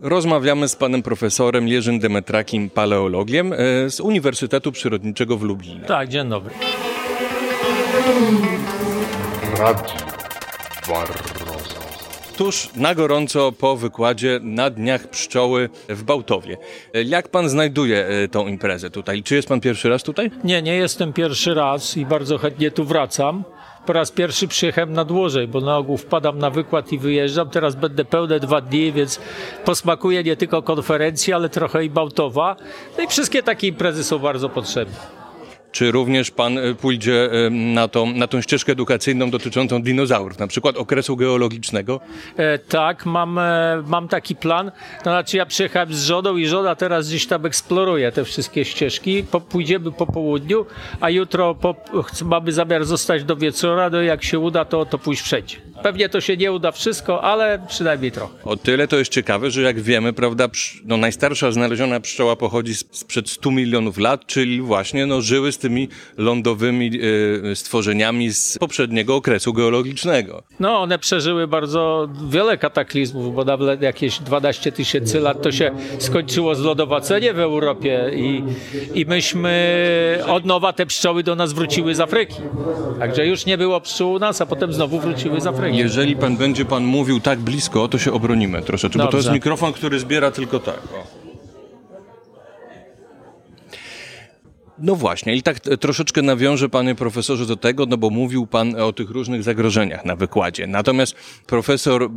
Rozmawiamy z panem profesorem Jerzym Demetrakim, paleologiem e, z Uniwersytetu Przyrodniczego w Lublinie. Tak, dzień dobry. Radio Tuż na gorąco po wykładzie na Dniach Pszczoły w Bałtowie. Jak pan znajduje e, tą imprezę tutaj? Czy jest pan pierwszy raz tutaj? Nie, nie jestem pierwszy raz i bardzo chętnie tu wracam po raz pierwszy przyjechałem na dłużej, bo na ogół wpadam na wykład i wyjeżdżam. Teraz będę pełne dwa dni, więc posmakuję nie tylko konferencji, ale trochę i Bałtowa. No i wszystkie takie imprezy są bardzo potrzebne. Czy również pan e, pójdzie e, na tą, na tą ścieżkę edukacyjną dotyczącą dinozaurów, na przykład okresu geologicznego? E, tak, mam, e, mam taki plan. To znaczy ja przyjechałem z żoną i żona teraz gdzieś tam eksploruje te wszystkie ścieżki. Po, pójdziemy po południu, a jutro po, mamy zamiar zostać do wieczora, no jak się uda, to, to pójść wszędzie. Pewnie to się nie uda wszystko, ale przynajmniej trochę. O tyle to jest ciekawe, że jak wiemy, prawda, no najstarsza znaleziona pszczoła pochodzi sprzed 100 milionów lat, czyli właśnie no, żyły z tymi lądowymi e, stworzeniami z poprzedniego okresu geologicznego. No, one przeżyły bardzo wiele kataklizmów, bo nawet jakieś 12 tysięcy lat to się skończyło zlodowacenie w Europie i, i myśmy od nowa te pszczoły do nas wróciły z Afryki. Także już nie było pszczół u nas, a potem znowu wróciły z Afryki. Jeżeli pan będzie pan mówił tak blisko, to się obronimy troszeczkę, Dobrze. bo to jest mikrofon, który zbiera tylko tak. O. No właśnie, i tak troszeczkę nawiążę, panie profesorze, do tego, no bo mówił pan o tych różnych zagrożeniach na wykładzie. Natomiast profesor e,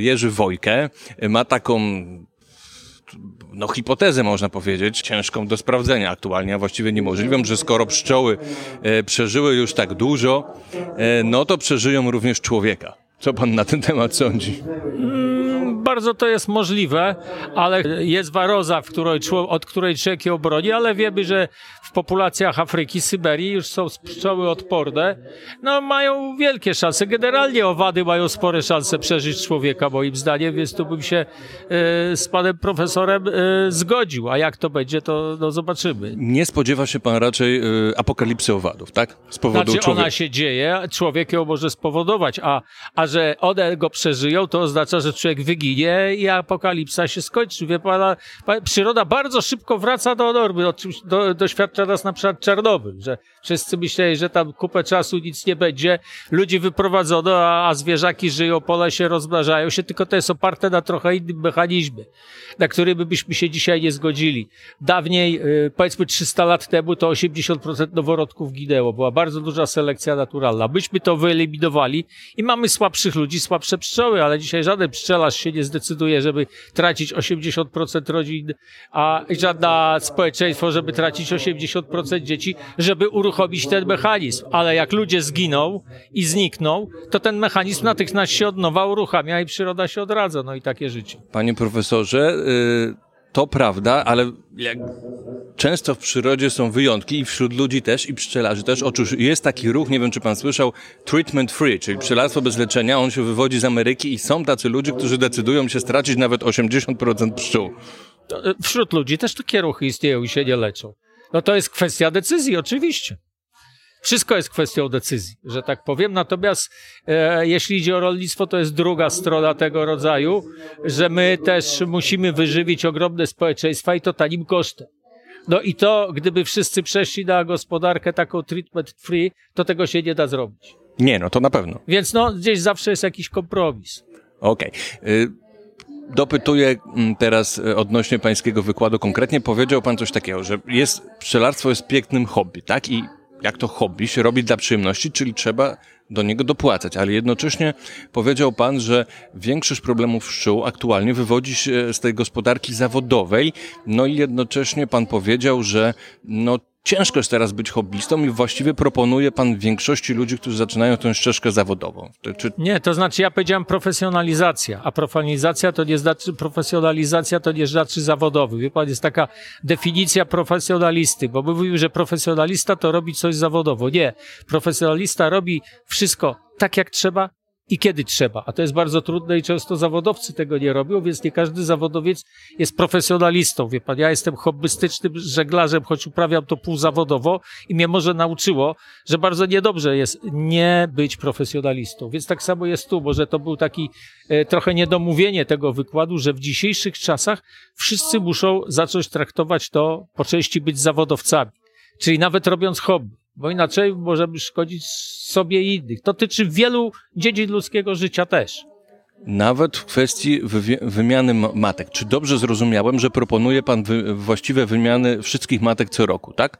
Jerzy Wojke ma taką no, hipotezę można powiedzieć, ciężką do sprawdzenia aktualnie, a właściwie niemożliwą, że skoro pszczoły e, przeżyły już tak dużo, e, no to przeżyją również człowieka. Co pan na ten temat sądzi? Mm, bardzo to jest możliwe, ale jest waroza, której, od której człowiek je obroni, ale wiemy, że w populacjach Afryki, Syberii już są pszczoły odporne. No mają wielkie szanse. Generalnie owady mają spore szanse przeżyć człowieka, moim zdaniem, więc tu bym się e, z panem profesorem e, zgodził. A jak to będzie, to no, zobaczymy. Nie spodziewa się pan raczej e, apokalipsy owadów, tak? Z powodu znaczy, człowieka. ona się dzieje, człowiek ją może spowodować, a, a że one go przeżyją, to oznacza, że człowiek wyginie i apokalipsa się skończy. Wie pana, przyroda bardzo szybko wraca do normy. Do, doświadcza nas na przykład Czarnobyl, że wszyscy myśleli, że tam kupę czasu nic nie będzie, ludzi wyprowadzono, a, a zwierzaki żyją, pole się rozmnażają się, tylko to jest oparte na trochę innym mechanizmie, na który byśmy się dzisiaj nie zgodzili. Dawniej, y, powiedzmy 300 lat temu, to 80% noworodków ginęło. Była bardzo duża selekcja naturalna. Myśmy to wyeliminowali i mamy słabszych ludzi słabsze pszczoły, ale dzisiaj żaden pszczelarz się nie zdecyduje, żeby tracić 80% rodzin, a żadna społeczeństwo, żeby tracić 80% dzieci, żeby uruchomić ten mechanizm. Ale jak ludzie zginą i znikną, to ten mechanizm natychmiast się od nowa uruchamia i przyroda się odradza. No i takie życie. Panie profesorze, yy to prawda, ale jak często w przyrodzie są wyjątki i wśród ludzi też i pszczelarzy też. Otóż jest taki ruch, nie wiem czy pan słyszał, treatment free, czyli pszczelarstwo bez leczenia. On się wywodzi z Ameryki i są tacy ludzie, którzy decydują się stracić nawet 80% pszczół. E, wśród ludzi też takie ruchy istnieją i się nie leczą. No to jest kwestia decyzji, oczywiście. Wszystko jest kwestią decyzji, że tak powiem. Natomiast e, jeśli idzie o rolnictwo, to jest druga strona tego rodzaju, że my też musimy wyżywić ogromne społeczeństwa i to tanim kosztem. No i to, gdyby wszyscy przeszli na gospodarkę taką treatment free, to tego się nie da zrobić. Nie, no to na pewno. Więc no, gdzieś zawsze jest jakiś kompromis. Okej. Okay. Dopytuję mm, teraz e, odnośnie pańskiego wykładu konkretnie. Powiedział pan coś takiego, że jest, pszczelarstwo jest pięknym hobby, tak? I jak to hobby się robi dla przyjemności, czyli trzeba do niego dopłacać, ale jednocześnie powiedział pan, że większość problemów pszczół aktualnie wywodzi się z tej gospodarki zawodowej, no i jednocześnie pan powiedział, że no ciężko jest teraz być hobbystą i właściwie proponuje pan większości ludzi, którzy zaczynają tę ścieżkę zawodową. Czy... Nie, to znaczy ja powiedziałem profesjonalizacja, a profanizacja to nie znaczy, profesjonalizacja to nie znaczy zawodowy. Wie pan, jest taka definicja profesjonalisty, bo mówił, że profesjonalista to robi coś zawodowo. Nie, profesjonalista robi wszystko tak jak trzeba, i kiedy trzeba. A to jest bardzo trudne i często zawodowcy tego nie robią, więc nie każdy zawodowiec jest profesjonalistą. Wie pan, ja jestem hobbystycznym żeglarzem, choć uprawiam to półzawodowo i mnie może nauczyło, że bardzo niedobrze jest nie być profesjonalistą. Więc tak samo jest tu, może to był taki e, trochę niedomówienie tego wykładu, że w dzisiejszych czasach wszyscy muszą zacząć traktować to po części być zawodowcami. Czyli nawet robiąc hobby bo inaczej możemy szkodzić sobie i innych. To tyczy wielu dziedzin ludzkiego życia też. Nawet w kwestii wymiany matek. Czy dobrze zrozumiałem, że proponuje pan wy właściwe wymiany wszystkich matek co roku, tak?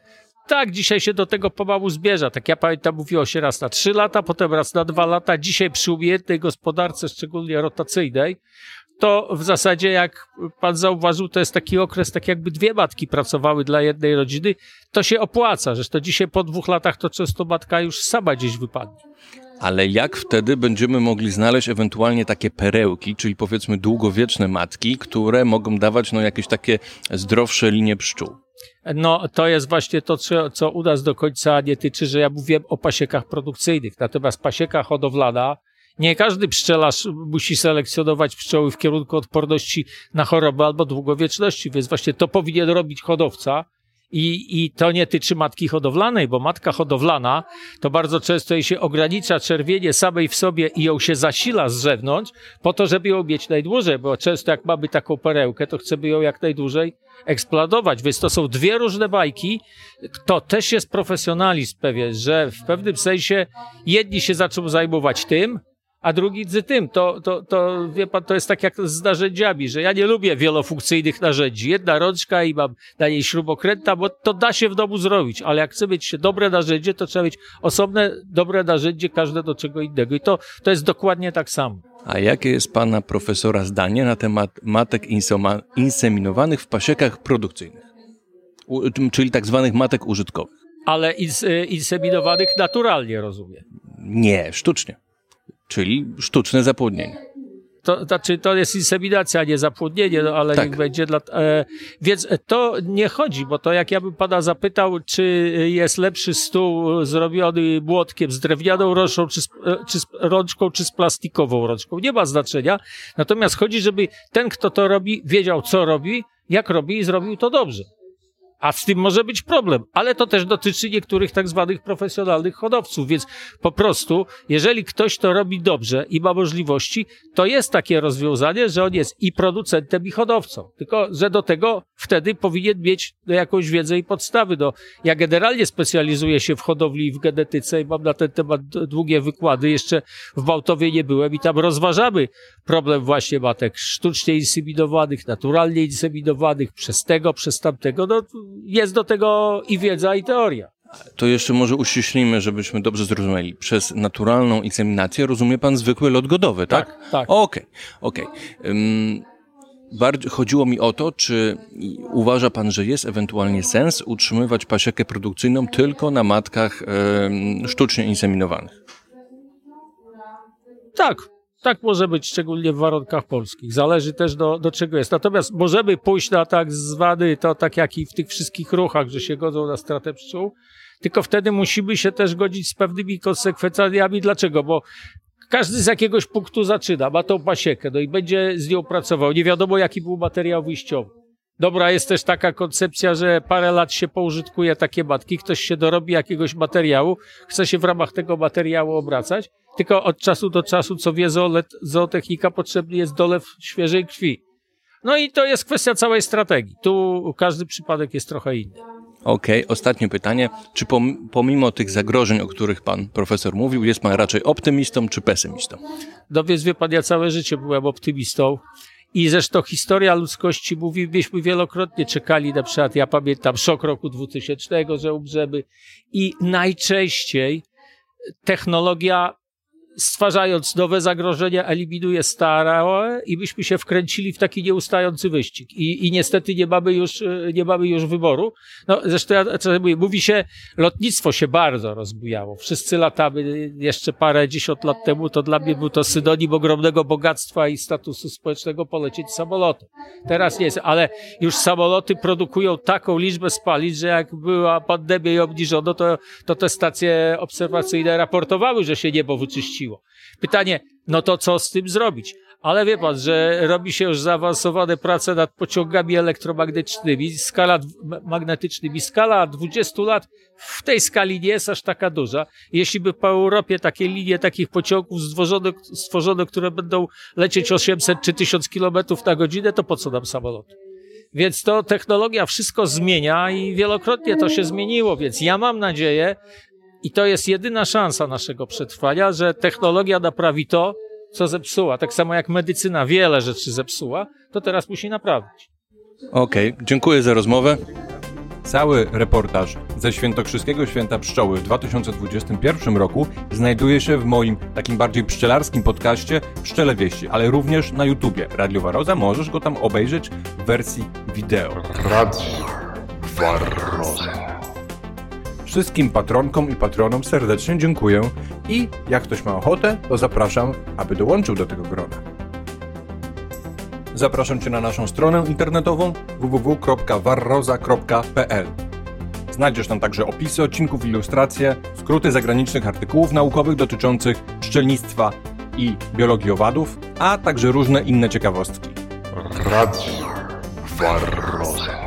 Tak, dzisiaj się do tego pomału zbierza. Tak ja pamiętam, mówiło się raz na trzy lata, potem raz na dwa lata. Dzisiaj przy umiejętnej gospodarce, szczególnie rotacyjnej, to w zasadzie, jak pan zauważył, to jest taki okres, tak jakby dwie matki pracowały dla jednej rodziny. To się opłaca, że to dzisiaj po dwóch latach to często matka już sama gdzieś wypadnie. Ale jak wtedy będziemy mogli znaleźć ewentualnie takie perełki, czyli powiedzmy długowieczne matki, które mogą dawać no, jakieś takie zdrowsze linie pszczół? No, to jest właśnie to, co, co u nas do końca nie tyczy, że ja mówiłem o pasiekach produkcyjnych. Natomiast pasieka hodowlana, nie każdy pszczelarz musi selekcjonować pszczoły w kierunku odporności na choroby albo długowieczności, więc właśnie to powinien robić hodowca. I, I to nie tyczy matki hodowlanej, bo matka hodowlana to bardzo często jej się ogranicza czerwienie samej w sobie i ją się zasila z zewnątrz, po to, żeby ją mieć najdłużej, bo często jak mamy taką perełkę, to chcemy ją jak najdłużej eksploatować. Więc to są dwie różne bajki. To też jest profesjonalizm pewien, że w pewnym sensie jedni się zaczną zajmować tym, a drugi z tym. To, to, to, wie pan, to jest tak jak z narzędziami, że ja nie lubię wielofunkcyjnych narzędzi. Jedna rączka i mam na niej śrubokręta, bo to da się w domu zrobić, ale jak chce mieć dobre narzędzie, to trzeba mieć osobne, dobre narzędzie, każde do czego innego. I to, to jest dokładnie tak samo. A jakie jest pana profesora zdanie na temat matek inseminowanych w pasiekach produkcyjnych? Czyli tak zwanych matek użytkowych. Ale ins, y, inseminowanych naturalnie, rozumiem. Nie, sztucznie czyli sztuczne zapłodnienie. To znaczy, to jest inseminacja, a nie zapłodnienie, no ale tak. niech będzie. Dla, e, więc to nie chodzi, bo to jak ja bym pana zapytał, czy jest lepszy stół zrobiony młotkiem z drewnianą rączką, czy z, e, czy z rączką, czy z plastikową rączką, nie ma znaczenia. Natomiast chodzi, żeby ten, kto to robi, wiedział, co robi, jak robi i zrobił to dobrze. A z tym może być problem, ale to też dotyczy niektórych tak zwanych profesjonalnych hodowców, więc po prostu, jeżeli ktoś to robi dobrze i ma możliwości, to jest takie rozwiązanie, że on jest i producentem, i hodowcą. Tylko, że do tego wtedy powinien mieć jakąś wiedzę i podstawy. No, ja generalnie specjalizuję się w hodowli i w genetyce i mam na ten temat długie wykłady. Jeszcze w Bałtowie nie byłem i tam rozważamy problem właśnie matek sztucznie inseminowanych, naturalnie inseminowanych, przez tego, przez tamtego. No, jest do tego i wiedza, i teoria. To jeszcze może uściślimy, żebyśmy dobrze zrozumieli. Przez naturalną inseminację rozumie pan zwykły lot godowy, tak? Tak, tak. Okej, okej. Okay. Um, bardziej chodziło mi o to, czy uważa pan, że jest ewentualnie sens utrzymywać pasiekę produkcyjną tylko na matkach um, sztucznie inseminowanych? Tak, tak może być, szczególnie w warunkach polskich. Zależy też do, do czego jest. Natomiast możemy pójść na tak zwany, to tak jak i w tych wszystkich ruchach, że się godzą na stratę pszczół, tylko wtedy musimy się też godzić z pewnymi konsekwencjami. Dlaczego? Bo każdy z jakiegoś punktu zaczyna, ma tą pasiekę, no i będzie z nią pracował. Nie wiadomo, jaki był materiał wyjściowy. Dobra jest też taka koncepcja, że parę lat się poużytkuje takie matki, ktoś się dorobi jakiegoś materiału, chce się w ramach tego materiału obracać, tylko od czasu do czasu, co wie zootechnika, potrzebny jest dolew świeżej krwi. No i to jest kwestia całej strategii. Tu każdy przypadek jest trochę inny. Okej, okay. ostatnie pytanie. Czy pomimo tych zagrożeń, o których pan profesor mówił, jest pan raczej optymistą czy pesymistą? No więc wie pan, ja całe życie byłem optymistą. I zresztą historia ludzkości mówi, byśmy wielokrotnie czekali, na przykład ja pamiętam szok roku 2000, że umrzemy. I najczęściej technologia stwarzając nowe zagrożenia, eliminuje stare i byśmy się wkręcili w taki nieustający wyścig. I, i niestety nie mamy już, e, nie mamy już wyboru. No, zresztą ja mówię, mówi się, lotnictwo się bardzo rozbujało. Wszyscy latamy jeszcze parę dziesiąt lat temu, to dla mnie był to synonim ogromnego bogactwa i statusu społecznego polecieć samolotem. Teraz nie jest, ale już samoloty produkują taką liczbę spalin, że jak była pandemia i obniżono, to, to te stacje obserwacyjne raportowały, że się niebo wyczyściło świeciło. Pytanie, no to co z tym zrobić? Ale wie pan, że robi się już zaawansowane prace nad pociągami elektromagnetycznymi, skala magnetycznymi. Skala 20 lat w tej skali nie jest aż taka duża. Jeśli by po Europie takie linie takich pociągów stworzono które będą lecieć 800 czy 1000 kilometrów na godzinę, to po co nam samoloty? Więc to technologia wszystko zmienia i wielokrotnie to się zmieniło, więc ja mam nadzieję, i to jest jedyna szansa naszego przetrwania, że technologia naprawi to, co zepsuła. Tak samo jak medycyna wiele rzeczy zepsuła, to teraz musi naprawić. Okej, okay, dziękuję za rozmowę. Cały reportaż ze Świętokrzyskiego Święta Pszczoły w 2021 roku znajduje się w moim takim bardziej pszczelarskim podcaście Pszczele Wieści, ale również na YouTubie Radio Waroza. Możesz go tam obejrzeć w wersji wideo. Radio Waroza. Wszystkim patronkom i patronom serdecznie dziękuję i jak ktoś ma ochotę, to zapraszam, aby dołączył do tego grona. Zapraszam Cię na naszą stronę internetową www.warroza.pl. Znajdziesz tam także opisy odcinków, ilustracje, skróty zagranicznych artykułów naukowych dotyczących pszczelnictwa i biologii owadów, a także różne inne ciekawostki. Radio Warroza.